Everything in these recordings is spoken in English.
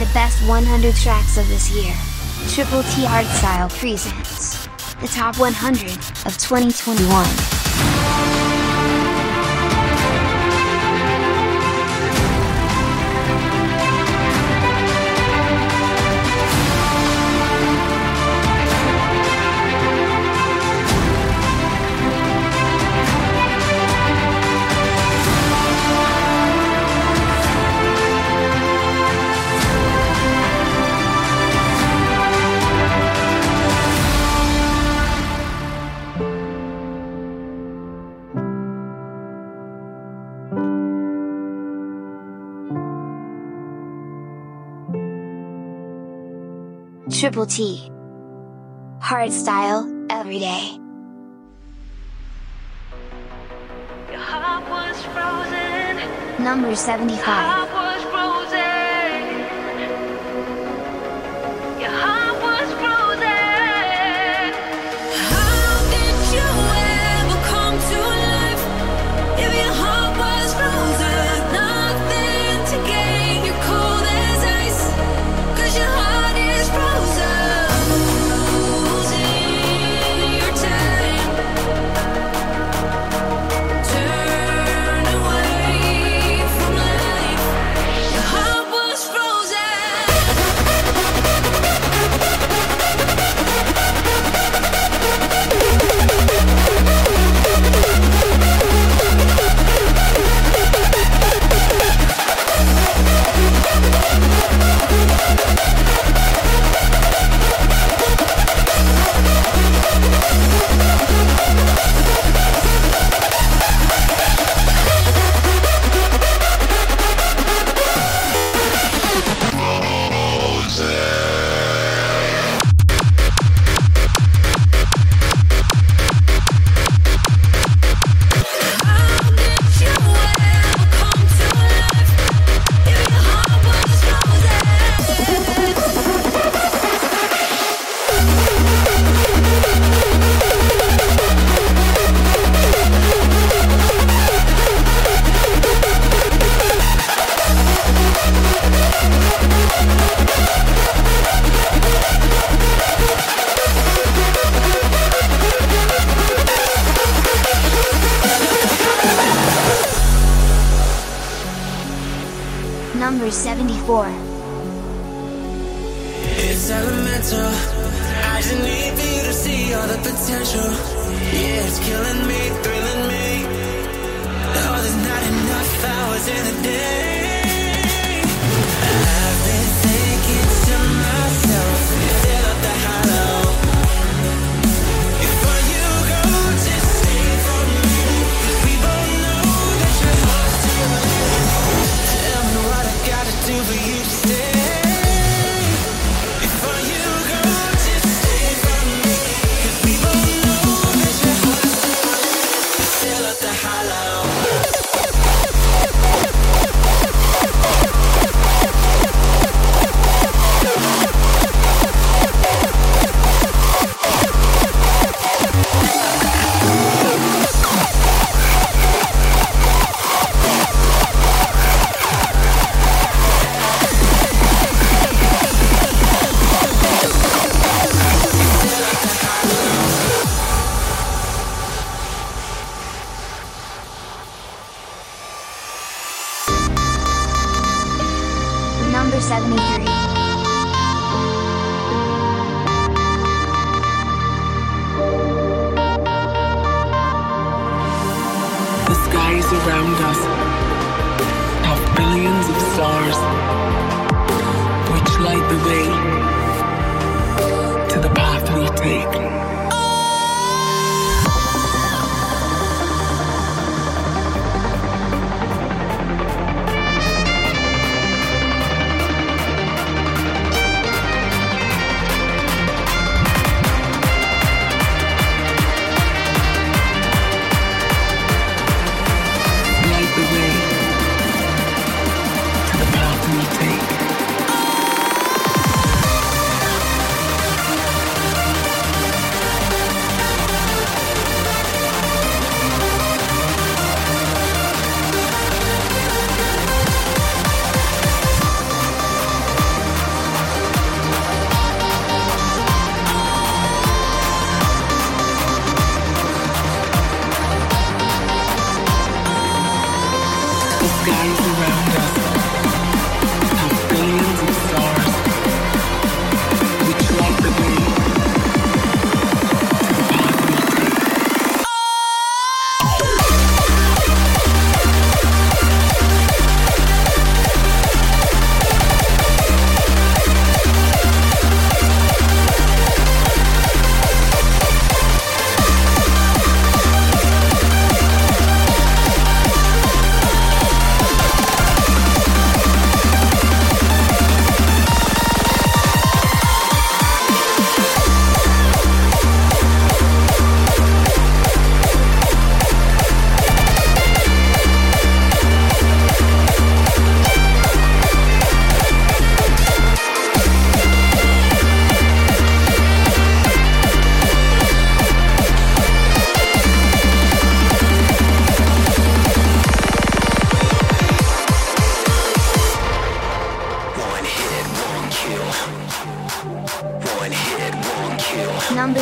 the best 100 tracks of this year. Triple T Hardstyle presents the top 100 of 2021. Triple T. Hardstyle, every day. Number 75. Thank you. 73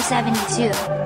Seventy-two.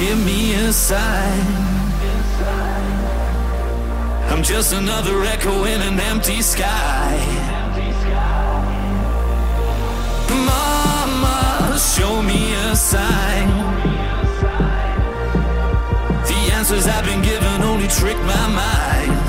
give me a sign. I'm just another echo in an empty sky. Mama, show me a sign. The answers I've been given only trick my mind.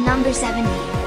Number 70.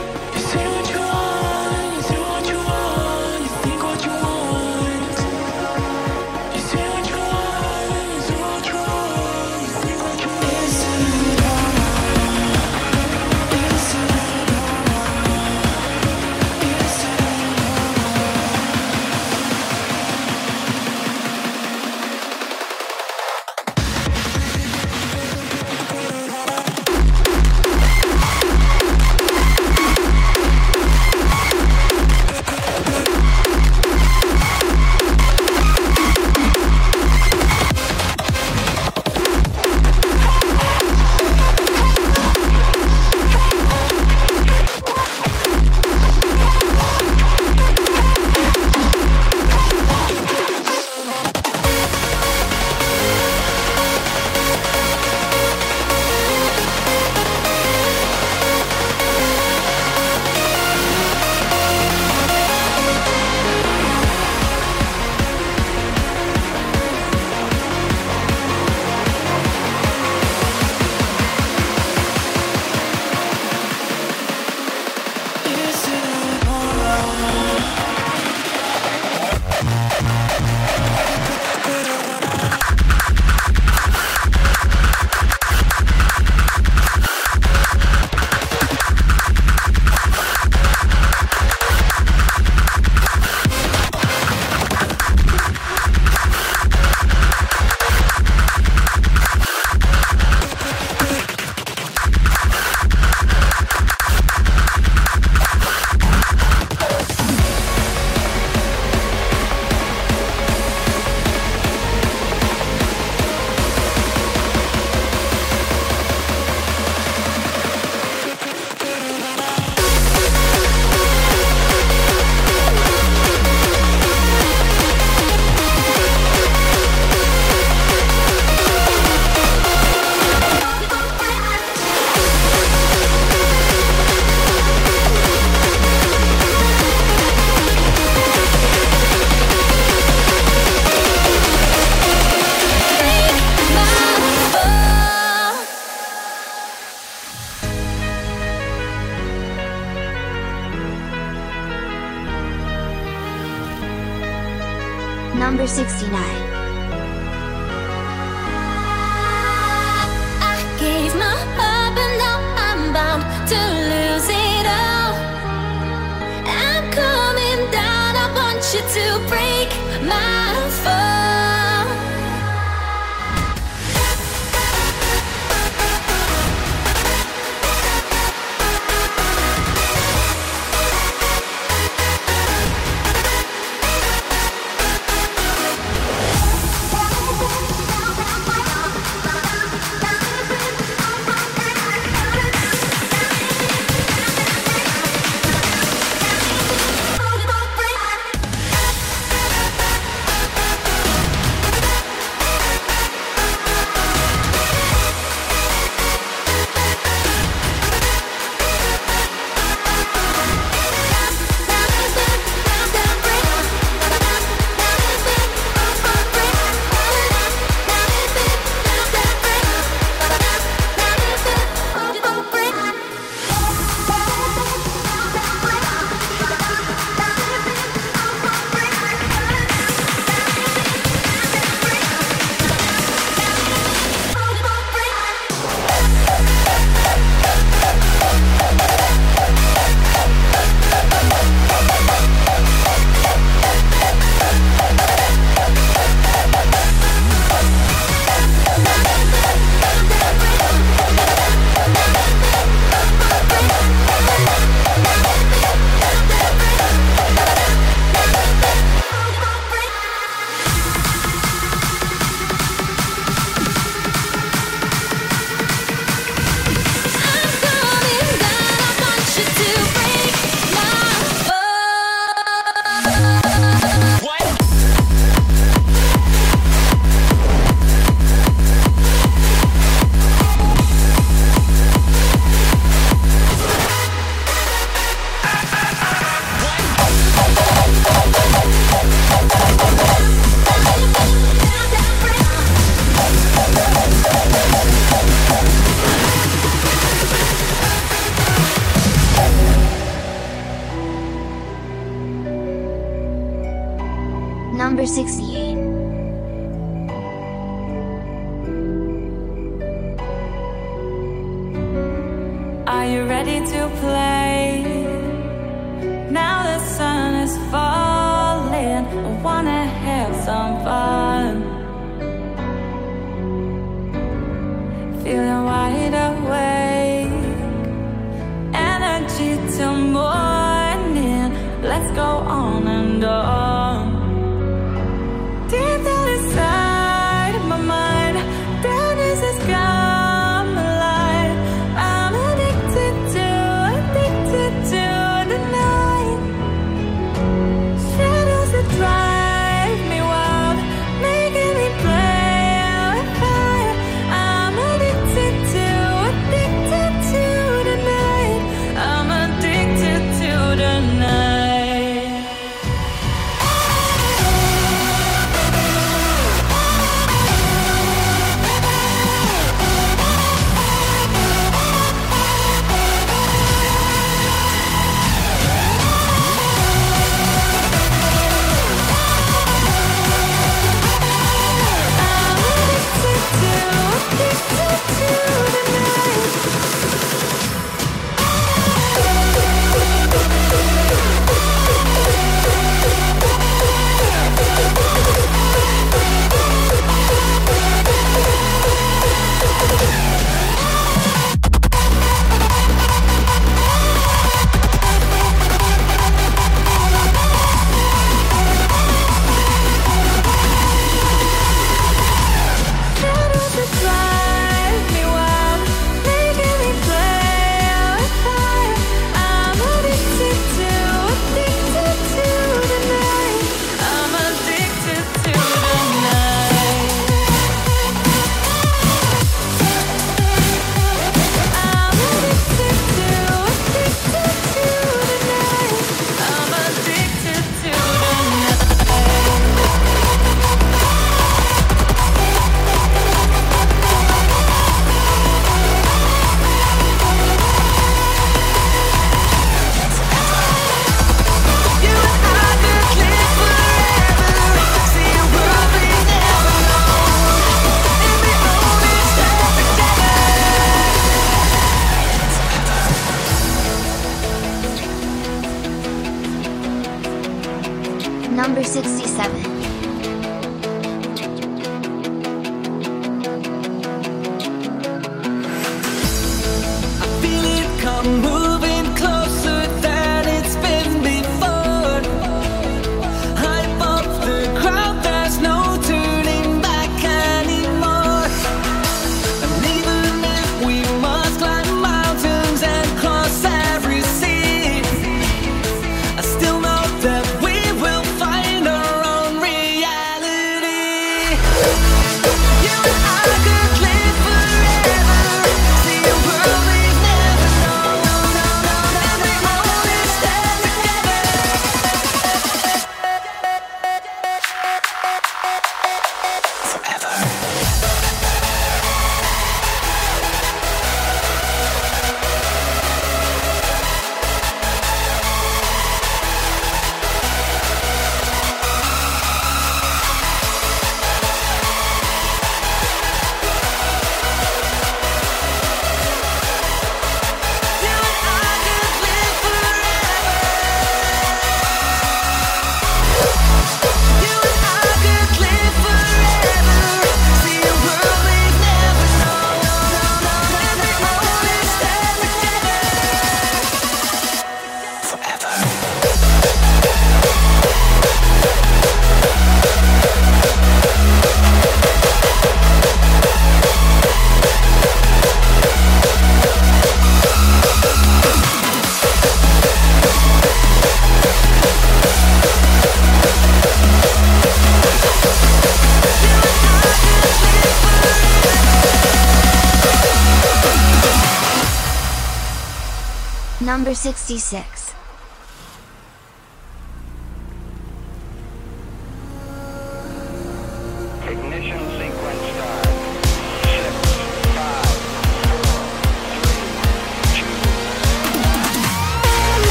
Number 66.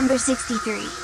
Number 63.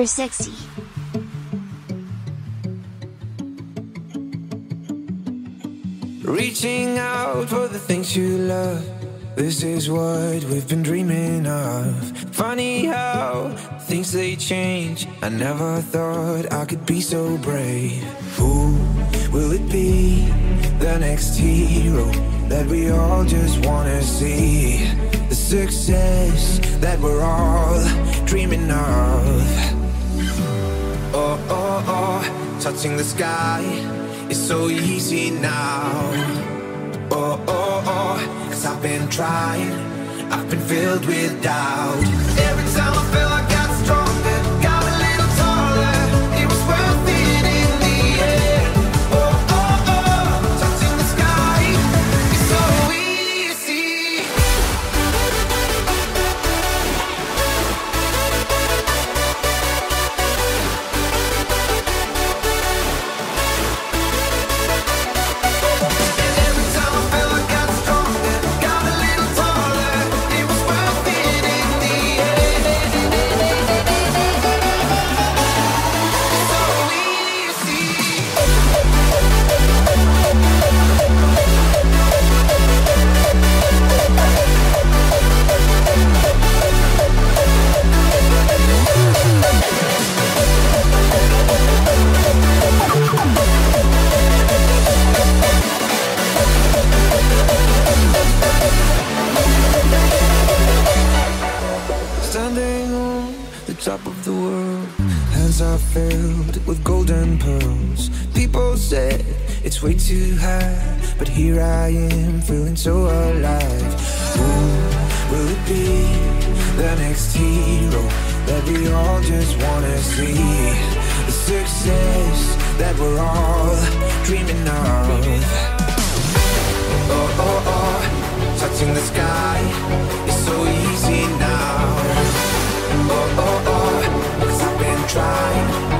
Number 60. Reaching out for the things you love. This is what we've been dreaming of. Funny how things they change. I never thought I could be so brave. Who will it be? The next hero that we all just wanna see. The success that we're all dreaming of. Touching the sky is so easy now. Oh, oh, oh, cause I've been trying, I've been filled with doubt. Every time golden pearls. People say it's way too high, but here I am feeling so alive. Who will it be? The next hero that we all just wanna see. The success that we're all dreaming of. Oh, oh, oh, touching the sky is so easy now. Oh, oh, oh, cause I've been trying,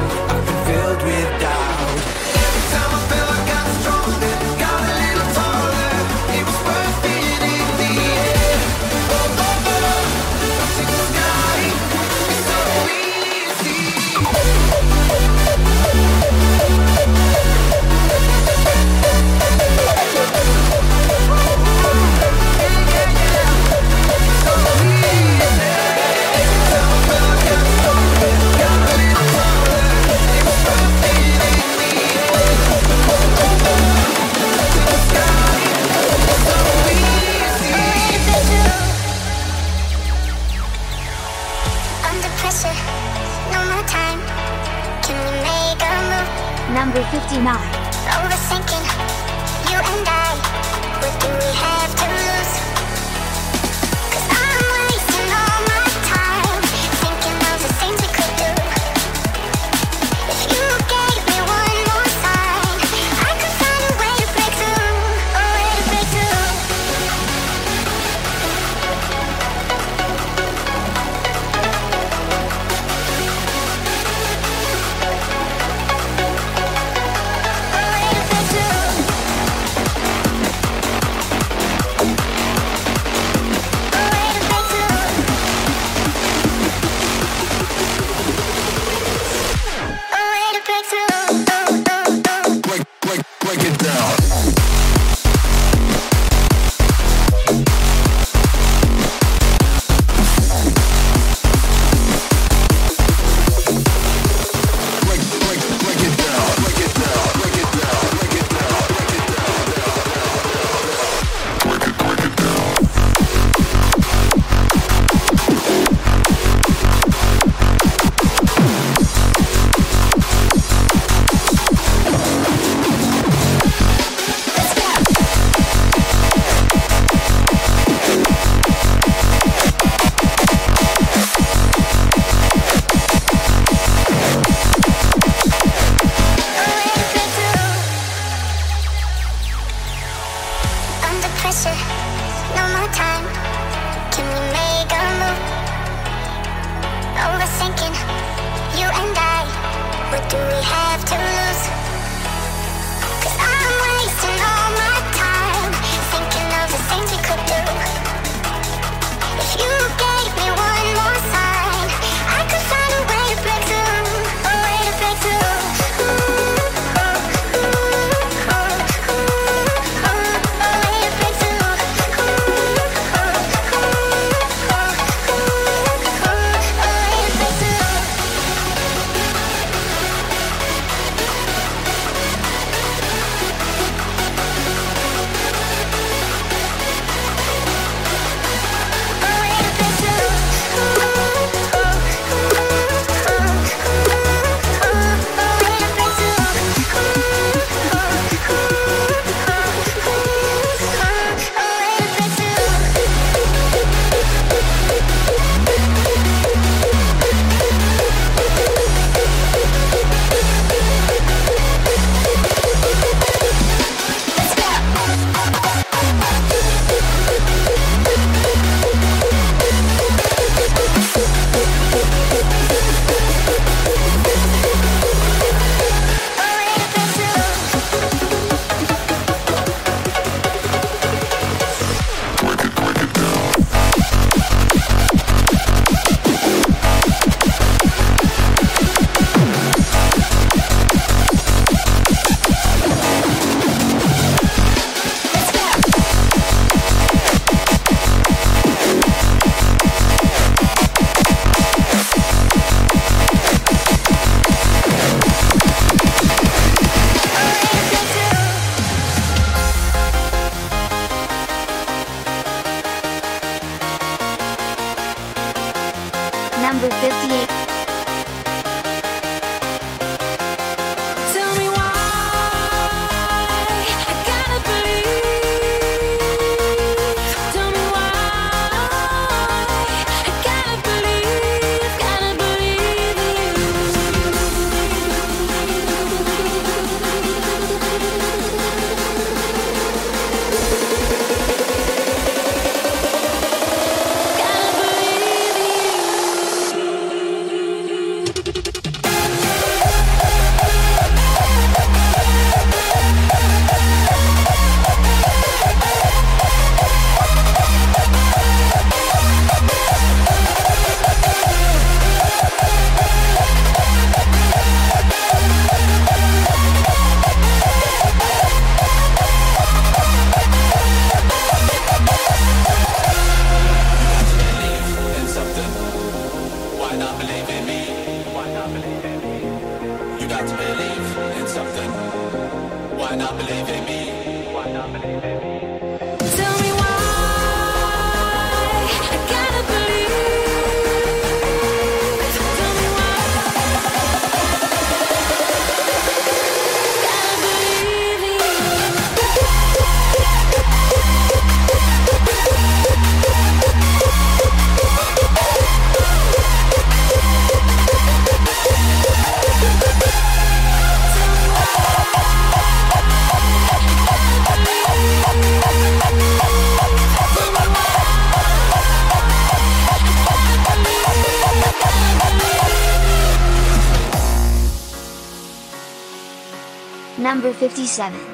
Number 57.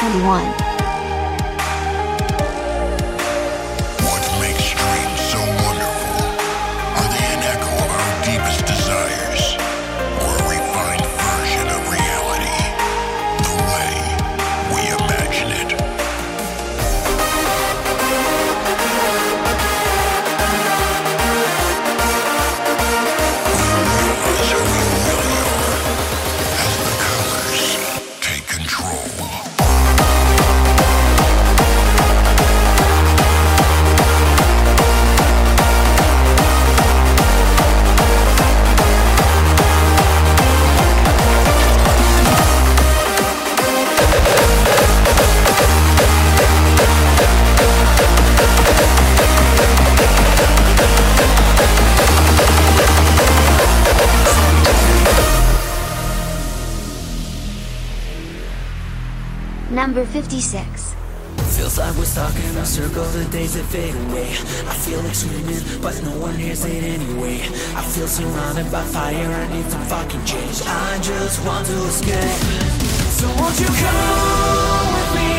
2021. number 56. Feels like we're stuck in a circle, the days that fade away. I feel like screaming, but no one hears it anyway. I feel surrounded by fire, I need some fucking change. I just want to escape. So won't you come with me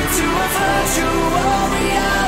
into a virtual reality?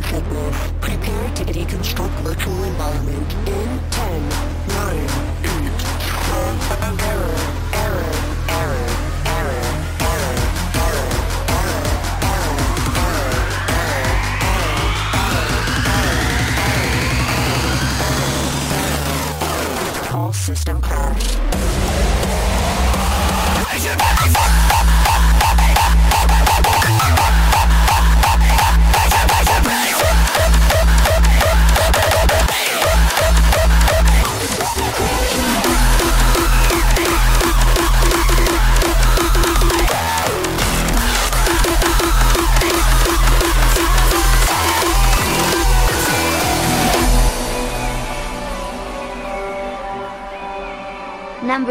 Prepare to deconstruct virtual environment in 10, 9, 8,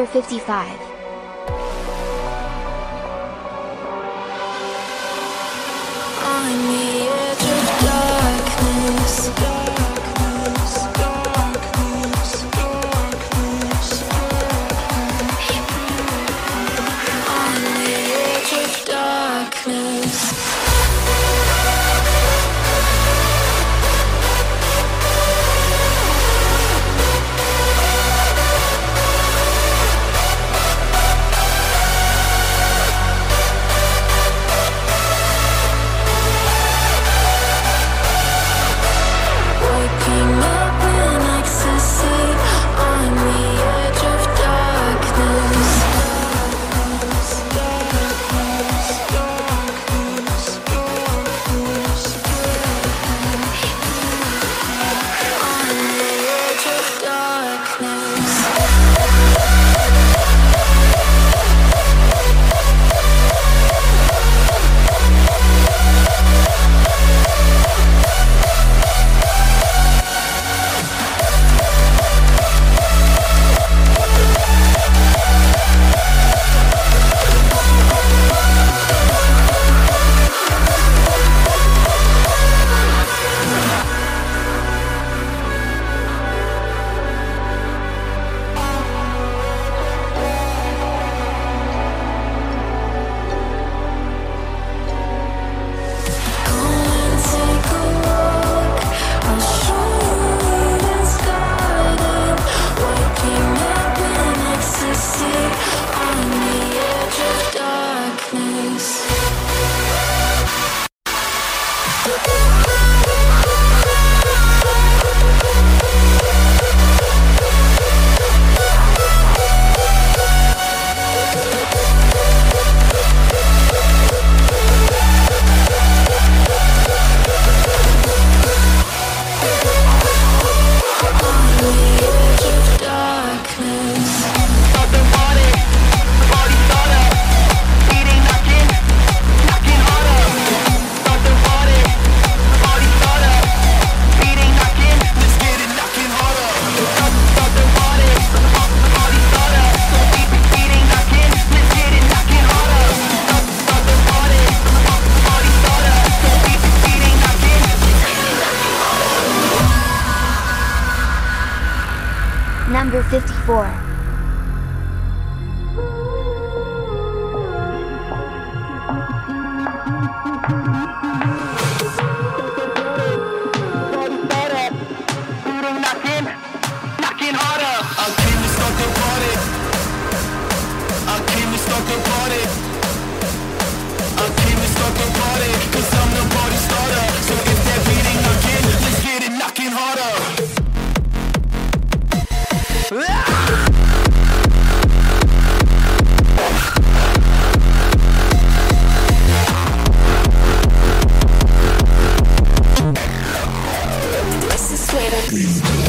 55. Please.